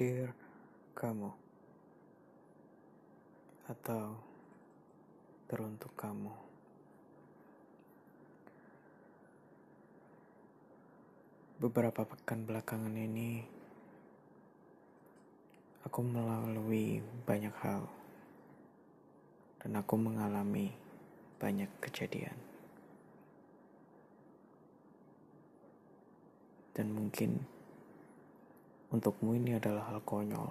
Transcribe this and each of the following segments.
Dear kamu atau teruntuk kamu. Beberapa pekan belakangan ini aku melalui banyak hal dan aku mengalami banyak kejadian. Dan mungkin untukmu ini adalah hal konyol.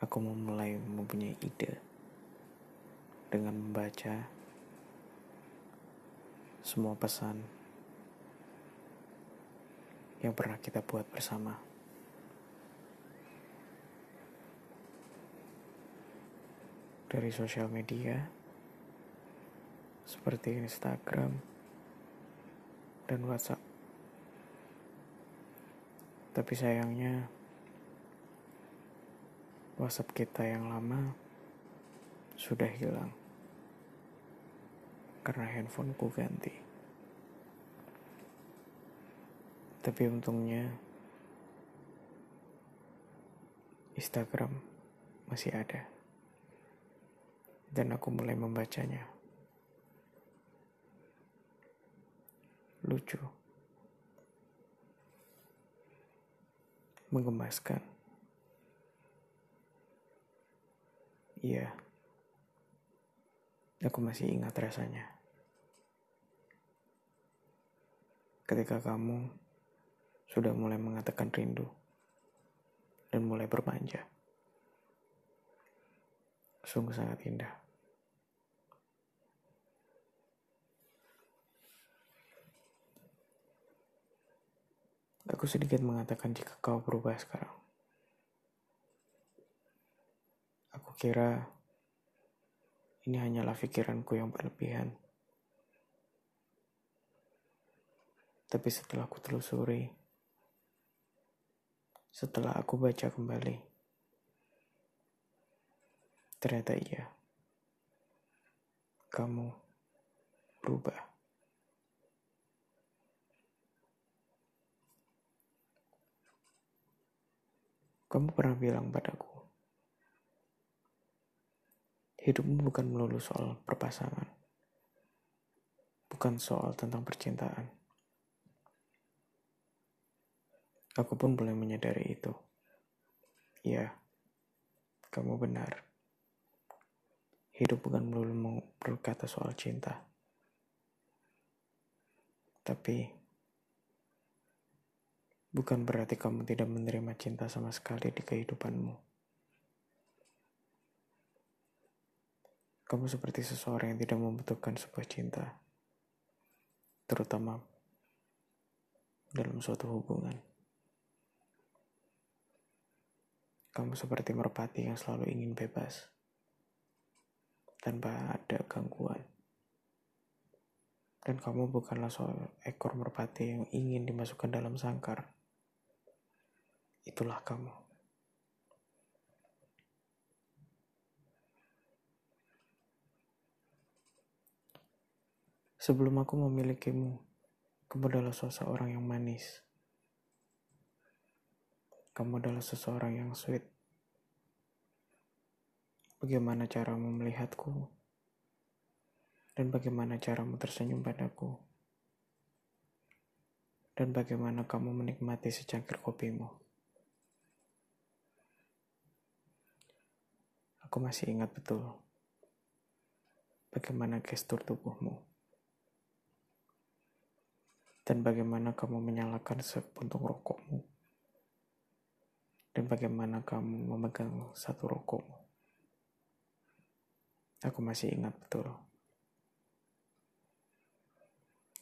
Aku memulai mempunyai ide dengan membaca semua pesan yang pernah kita buat bersama. Dari sosial media seperti Instagram dan WhatsApp. Tapi sayangnya WhatsApp kita yang lama sudah hilang karena handphoneku ganti. Tapi untungnya Instagram masih ada. Dan aku mulai membacanya. Lucu. Menggemaskan. Iya. Aku masih ingat rasanya. Ketika kamu sudah mulai mengatakan rindu dan mulai bermanja. Sungguh sangat indah. Aku sedikit mengatakan jika kau berubah sekarang. Aku kira ini hanyalah pikiranku yang berlebihan. Tapi setelah aku telusuri, setelah aku baca kembali, ternyata iya, kamu berubah. Kamu pernah bilang padaku, hidupmu bukan melulu soal perpasangan, bukan soal tentang percintaan. Aku pun boleh menyadari itu. Ya, kamu benar. Hidup bukan melulu berkata soal cinta. Tapi bukan berarti kamu tidak menerima cinta sama sekali di kehidupanmu. Kamu seperti seseorang yang tidak membutuhkan sebuah cinta, terutama dalam suatu hubungan. Kamu seperti merpati yang selalu ingin bebas, tanpa ada gangguan. Dan kamu bukanlah soal ekor merpati yang ingin dimasukkan dalam sangkar itulah kamu. Sebelum aku memilikimu, kamu adalah seseorang yang manis. Kamu adalah seseorang yang sweet. Bagaimana caramu melihatku? Dan bagaimana caramu tersenyum padaku? Dan bagaimana kamu menikmati secangkir kopimu? Aku masih ingat betul bagaimana gestur tubuhmu dan bagaimana kamu menyalakan sepuntung rokokmu dan bagaimana kamu memegang satu rokokmu. Aku masih ingat betul.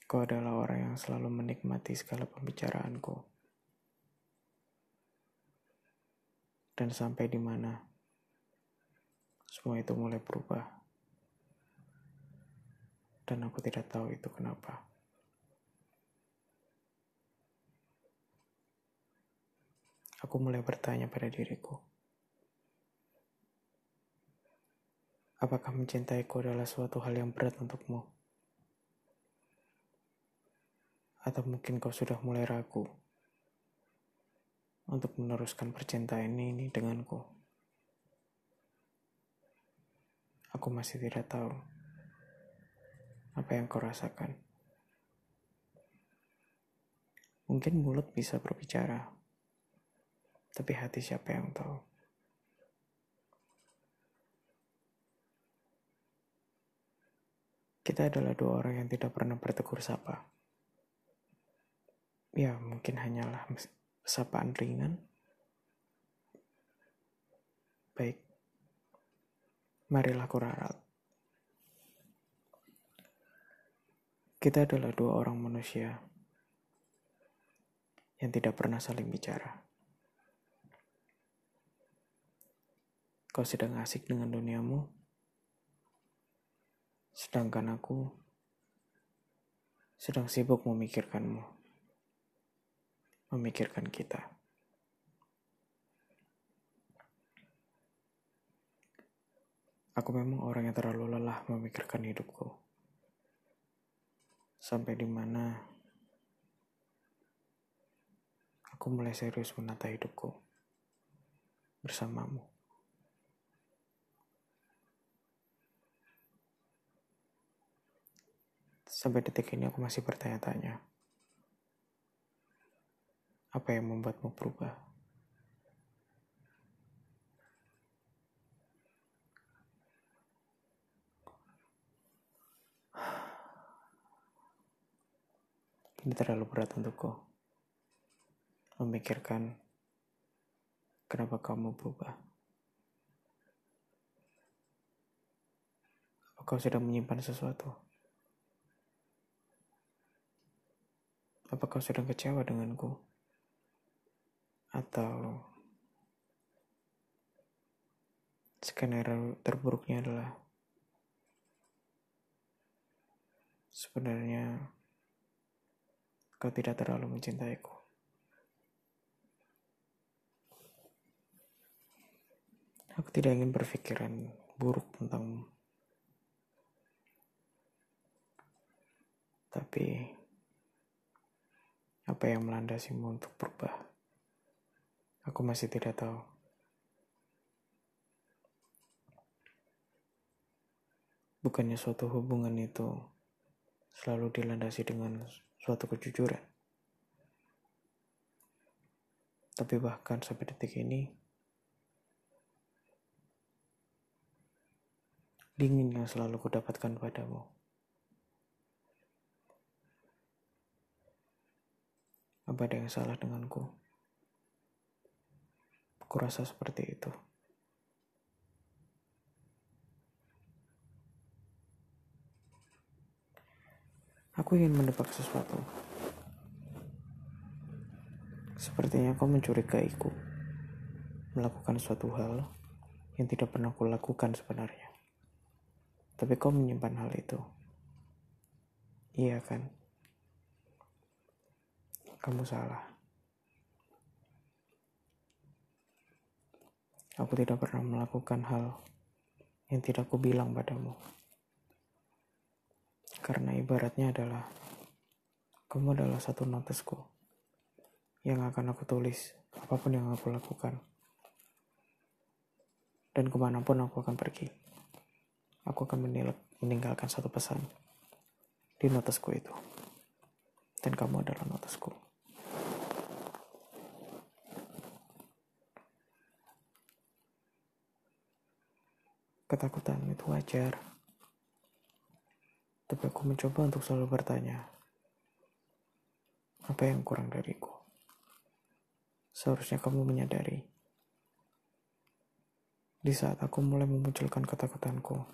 Kau adalah orang yang selalu menikmati segala pembicaraanku. Dan sampai di mana semua itu mulai berubah. Dan aku tidak tahu itu kenapa. Aku mulai bertanya pada diriku. Apakah mencintaiku adalah suatu hal yang berat untukmu? Atau mungkin kau sudah mulai ragu untuk meneruskan percintaan ini denganku. Aku masih tidak tahu apa yang kau rasakan. Mungkin mulut bisa berbicara, tapi hati siapa yang tahu? Kita adalah dua orang yang tidak pernah bertegur sapa. Ya, mungkin hanyalah sapaan ringan. Baik, marilah kurarat. Kita adalah dua orang manusia yang tidak pernah saling bicara. Kau sedang asik dengan duniamu, sedangkan aku sedang sibuk memikirkanmu, memikirkan kita. Aku memang orang yang terlalu lelah memikirkan hidupku. Sampai di mana aku mulai serius menata hidupku bersamamu. Sampai detik ini aku masih bertanya-tanya. Apa yang membuatmu berubah? Ini terlalu berat untukku memikirkan kenapa kamu berubah. Apa kau sedang menyimpan sesuatu? Apa kau sedang kecewa denganku? Atau skenario terburuknya adalah sebenarnya kau tidak terlalu mencintaiku. Aku tidak ingin berpikiran buruk tentangmu. Tapi apa yang melandasimu untuk berubah? Aku masih tidak tahu. Bukannya suatu hubungan itu selalu dilandasi dengan suatu kejujuran. Tapi bahkan sampai detik ini, dingin yang selalu kudapatkan padamu. Apa ada yang salah denganku? Aku rasa seperti itu. Aku ingin mendebak sesuatu. Sepertinya kau mencurigaiku melakukan suatu hal yang tidak pernah kulakukan sebenarnya. Tapi kau menyimpan hal itu. Iya kan? Kamu salah. Aku tidak pernah melakukan hal yang tidak ku bilang padamu. Karena ibaratnya adalah kamu adalah satu notesku yang akan aku tulis apa pun yang aku lakukan. Dan ke mana pun aku akan pergi aku akan meninggalkan satu pesan di notesku itu. Dan kamu adalah notesku. Ketakutan itu wajar. Tapi aku mencoba untuk selalu bertanya, apa yang kurang dariku? Seharusnya kamu menyadari. Di saat aku mulai memunculkan ketakutanku,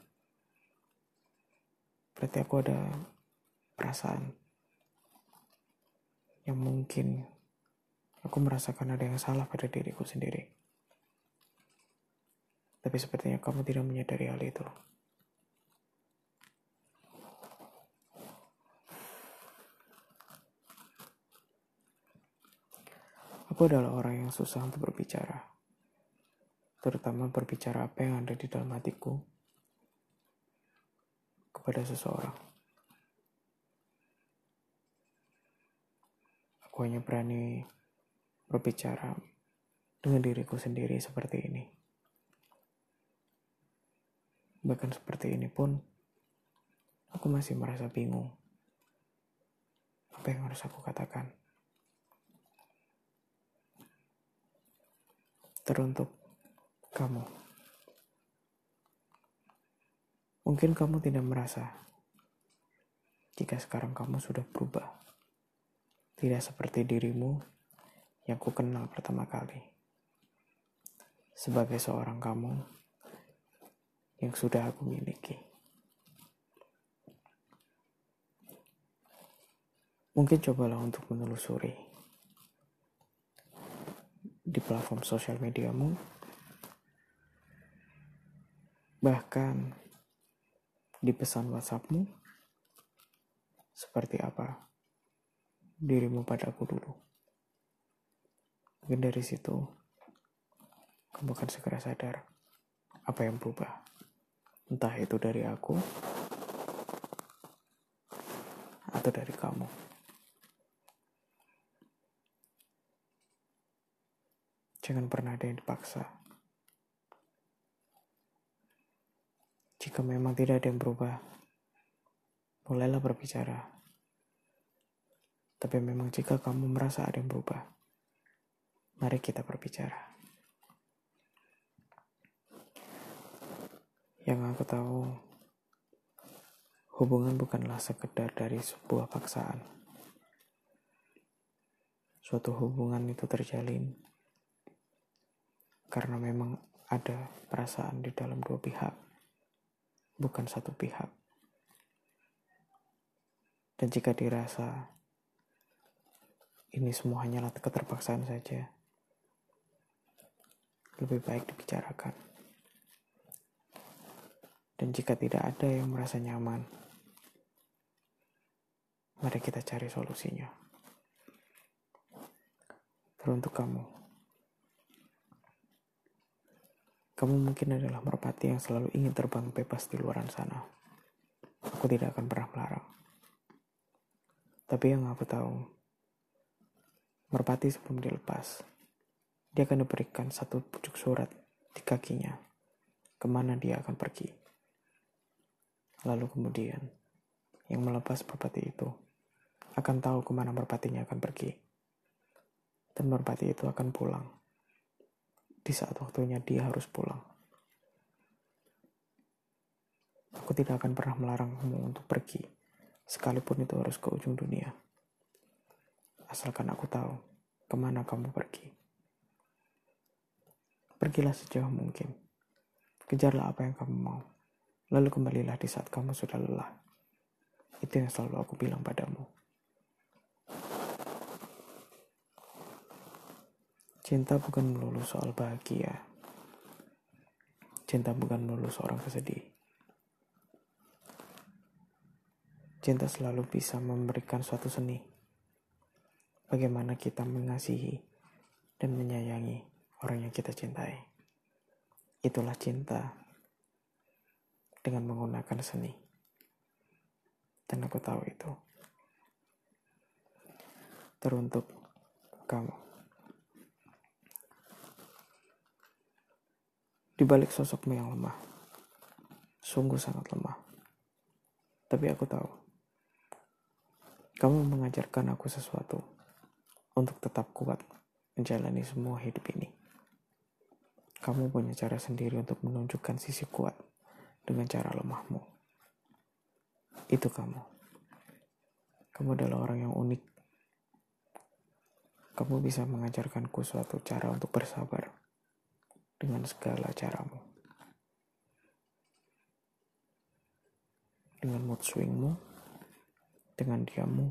berarti aku ada perasaan yang mungkin aku merasakan ada yang salah pada diriku sendiri. Tapi sepertinya kamu tidak menyadari hal itu. Aku adalah orang yang susah untuk berbicara. Terutama berbicara apa yang ada di dalam hatiku kepada seseorang. Aku hanya berani berbicara dengan diriku sendiri seperti ini. Bahkan seperti ini pun, aku masih merasa bingung. Apa yang harus aku katakan? Teruntuk kamu. Mungkin kamu tidak merasa jika sekarang kamu sudah berubah. Tidak seperti dirimu yang ku kenal pertama kali. Sebagai seorang kamu yang sudah aku miliki. Mungkin cobalah untuk menelusuri di platform sosial mediamu, bahkan di pesan WhatsAppmu, seperti apa dirimu padaku dulu. Mungkin dari situ, kamu akan segera sadar apa yang berubah. Entah itu dari aku, atau dari kamu. Jangan pernah ada yang dipaksa. Jika memang tidak ada yang berubah, mulailah berbicara. Tapi memang jika kamu merasa ada yang berubah, mari kita berbicara. Yang aku tahu, hubungan bukanlah sekedar dari sebuah paksaan. Suatu hubungan itu terjalin karena memang ada perasaan di dalam dua pihak, bukan satu pihak. Dan jika dirasa ini semua hanyalah keterpaksaan saja, lebih baik dibicarakan. Dan jika tidak ada yang merasa nyaman, mari kita cari solusinya. Teruntuk kamu. Kamu mungkin adalah merpati yang selalu ingin terbang bebas di luar sana. Aku tidak akan pernah melarang. Tapi yang aku tahu, merpati sebelum dilepas, dia akan diberikan satu pucuk surat di kakinya, ke mana dia akan pergi. Lalu kemudian, yang melepas merpati itu akan tahu ke mana merpatinya akan pergi. Dan merpati itu akan pulang di saat waktunya dia harus pulang. Aku tidak akan pernah melarangmu untuk pergi, sekalipun itu harus ke ujung dunia. Asalkan aku tahu ke mana kamu pergi. Pergilah sejauh mungkin. Kejarlah apa yang kamu mau. Lalu kembalilah di saat kamu sudah lelah. Itu yang selalu aku bilang padamu. Cinta bukan melulu soal bahagia. Cinta bukan melulu seorang kesedih. Cinta selalu bisa memberikan suatu seni. Bagaimana kita mengasihi dan menyayangi orang yang kita cintai. Itulah cinta dengan menggunakan seni. Dan aku tahu itu. Teruntuk kamu. Di balik sosokmu yang lemah, sungguh sangat lemah. Tapi aku tahu, kamu mengajarkan aku sesuatu untuk tetap kuat menjalani semua hidup ini. Kamu punya cara sendiri untuk menunjukkan sisi kuat dengan cara lemahmu. Itu kamu. Kamu adalah orang yang unik. Kamu bisa mengajarkanku suatu cara untuk bersabar dengan segala caramu. Dengan mood swingmu, dengan diammu,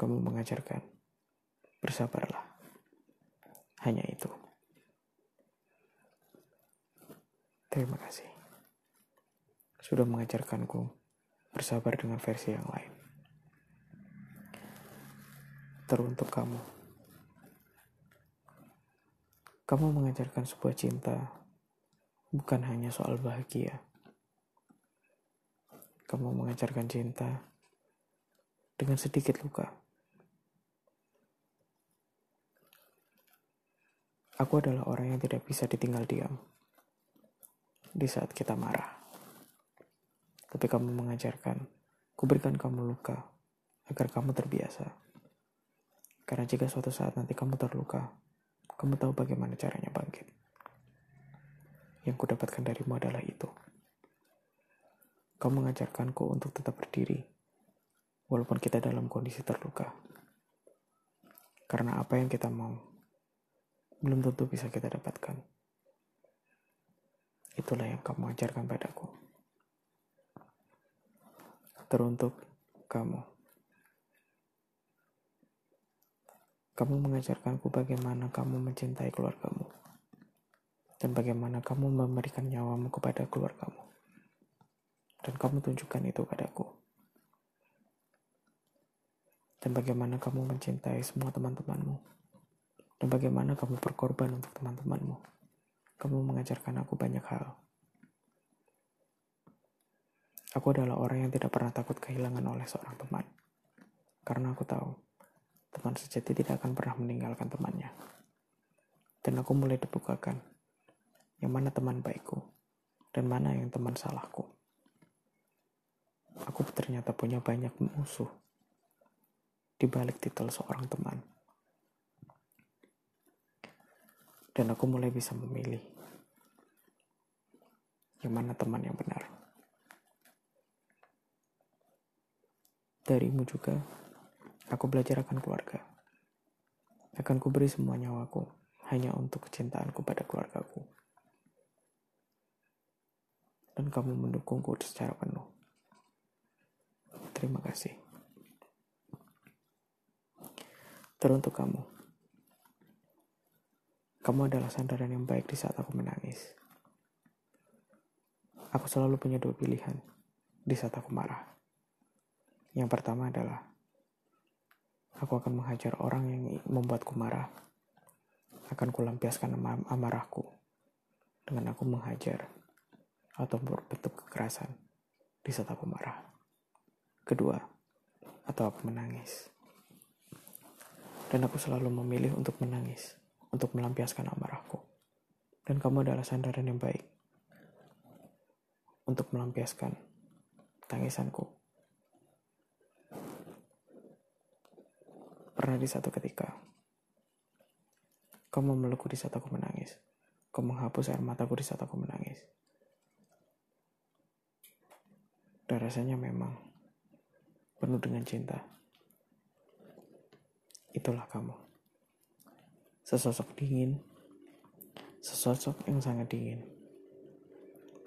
kamu mengajarkan. Bersabarlah. Hanya itu. Terima kasih. Sudah mengajarkanku bersabar dengan versi yang lain. Teruntuk kamu. Kamu mengajarkan sebuah cinta bukan hanya soal bahagia. Kamu mengajarkan cinta dengan sedikit luka. Aku adalah orang yang tidak bisa ditinggal diam di saat kita marah. Tapi kamu mengajarkan, kuberikan kamu luka agar kamu terbiasa. Karena jika suatu saat nanti kamu terluka, kamu tahu bagaimana caranya bangkit. Yang kudapatkan darimu adalah itu. Kau mengajarkanku untuk tetap berdiri, walaupun kita dalam kondisi terluka. Karena apa yang kita mau, belum tentu bisa kita dapatkan. Itulah yang kamu ajarkan padaku. Teruntuk kamu. Kamu mengajarkanku bagaimana kamu mencintai keluargamu dan bagaimana kamu memberikan nyawamu kepada keluargamu. Dan kamu tunjukkan itu padaku. Dan bagaimana kamu mencintai semua teman-temanmu. Dan bagaimana kamu berkorban untuk teman-temanmu. Kamu mengajarkan aku banyak hal. Aku adalah orang yang tidak pernah takut kehilangan oleh seorang teman. Karena aku tahu teman sejati tidak akan pernah meninggalkan temannya. Dan aku mulai dibukakan yang mana teman baikku dan mana yang teman salahku. Aku ternyata punya banyak musuh di balik titel seorang teman. Dan aku mulai bisa memilih yang mana teman yang benar. Darimu juga Aku belajar akan keluarga. Akan kuberi semua nyawaku hanya untuk kecintaanku pada keluargaku. Dan kamu mendukungku secara penuh. Terima kasih. Teruntuk kamu. Kamu adalah sandaran yang baik di saat aku menangis. Aku selalu punya dua pilihan di saat aku marah. Yang pertama adalah Aku akan menghajar orang yang membuatku marah. Akan kulampiaskan am amarahku dengan aku menghajar atau berbentuk kekerasan di saat aku marah. Kedua, atau aku menangis. Dan aku selalu memilih untuk menangis, untuk melampiaskan amarahku. Dan kamu adalah sandaran yang baik untuk melampiaskan tangisanku Pernah di satu ketika, kau memelukku di saat aku menangis. Kau menghapus air mataku di saat aku menangis. Dan rasanya memang penuh dengan cinta. Itulah kamu. Sesosok dingin, sesosok yang sangat dingin.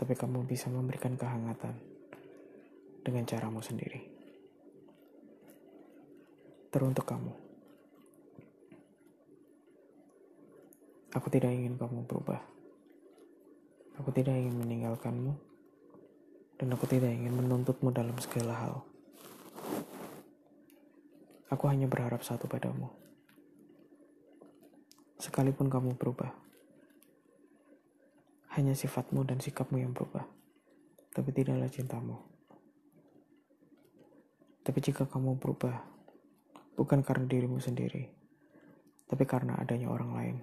Tapi kamu bisa memberikan kehangatan dengan caramu sendiri teruntuk kamu. Aku tidak ingin kamu berubah. Aku tidak ingin meninggalkanmu, dan aku tidak ingin menuntutmu dalam segala hal. Aku hanya berharap satu padamu. Sekalipun kamu berubah, hanya sifatmu dan sikapmu yang berubah, tapi tidaklah cintamu. Tapi jika kamu berubah, bukan karena dirimu sendiri, tapi karena adanya orang lain.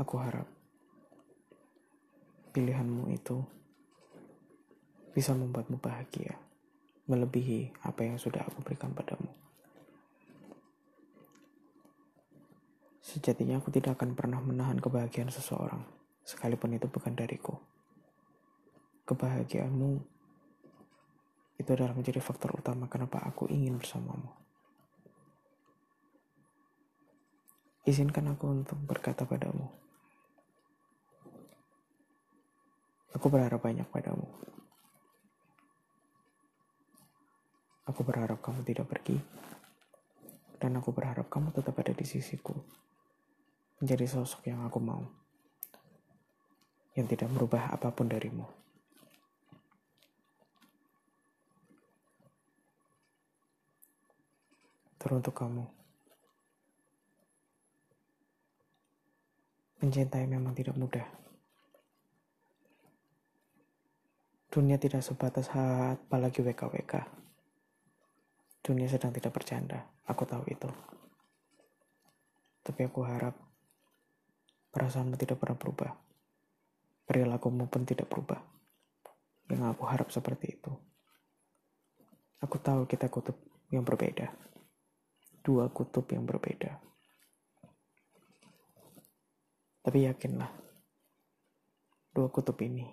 Aku harap pilihanmu itu bisa membuatmu bahagia, melebihi apa yang sudah aku berikan padamu. Sejatinya aku tidak akan pernah menahan kebahagiaan seseorang, sekalipun itu bukan dariku. Kebahagiaanmu itu adalah menjadi faktor utama kenapa aku ingin bersamamu. Izinkan aku untuk berkata padamu. Aku berharap banyak padamu. Aku berharap kamu tidak pergi. Dan aku berharap kamu tetap ada di sisiku. Menjadi sosok yang aku mau. Yang tidak merubah apa pun darimu. Teruntuk kamu. Mencintai memang tidak mudah. Dunia tidak sebatas apalagi WKWK. Dunia sedang tidak bercanda, aku tahu itu. Tapi aku harap Perasaanmu tidak pernah berubah. Perilakumu pun tidak berubah. Yang aku harap seperti itu. Aku tahu kita kutub yang berbeda. Dua kutub yang berbeda. Tapi yakinlah, dua kutub ini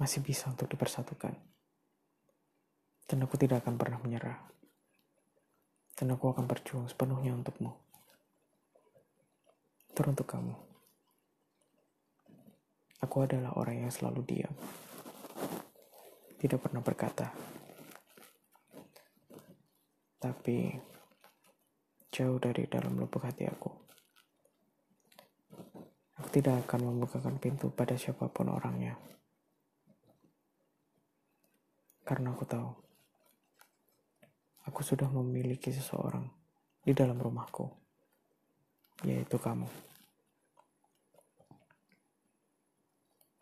masih bisa untuk dipersatukan. Dan aku tidak akan pernah menyerah. Dan aku akan berjuang sepenuhnya untukmu. Teruntuk kamu. Aku adalah orang yang selalu diam. Tidak pernah berkata. Tapi jauh dari dalam lubuk hati aku. Aku tidak akan membukakan pintu pada siapa pun orangnya. Karena aku tahu, aku sudah memiliki seseorang di dalam rumahku, yaitu kamu.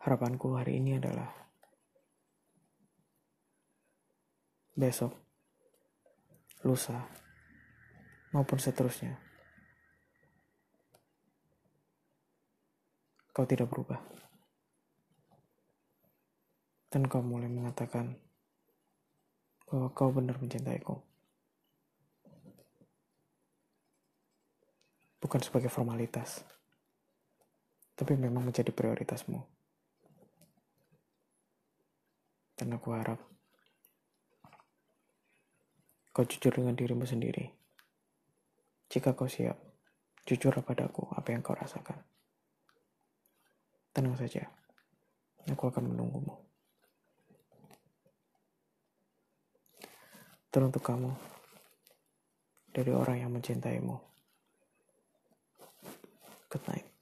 Harapanku hari ini adalah besok, lusa, maupun seterusnya. Kau tidak berubah. Dan kau mulai mengatakan bahwa kau benar mencintaiku. Bukan sebagai formalitas, tapi memang menjadi prioritasmu. Dan aku harap kau jujur dengan dirimu sendiri. Jika kau siap, jujur padaku apa yang kau rasakan. Tenang saja. Aku akan menunggumu. Teruntuk kamu dari orang yang mencintaimu. Good night.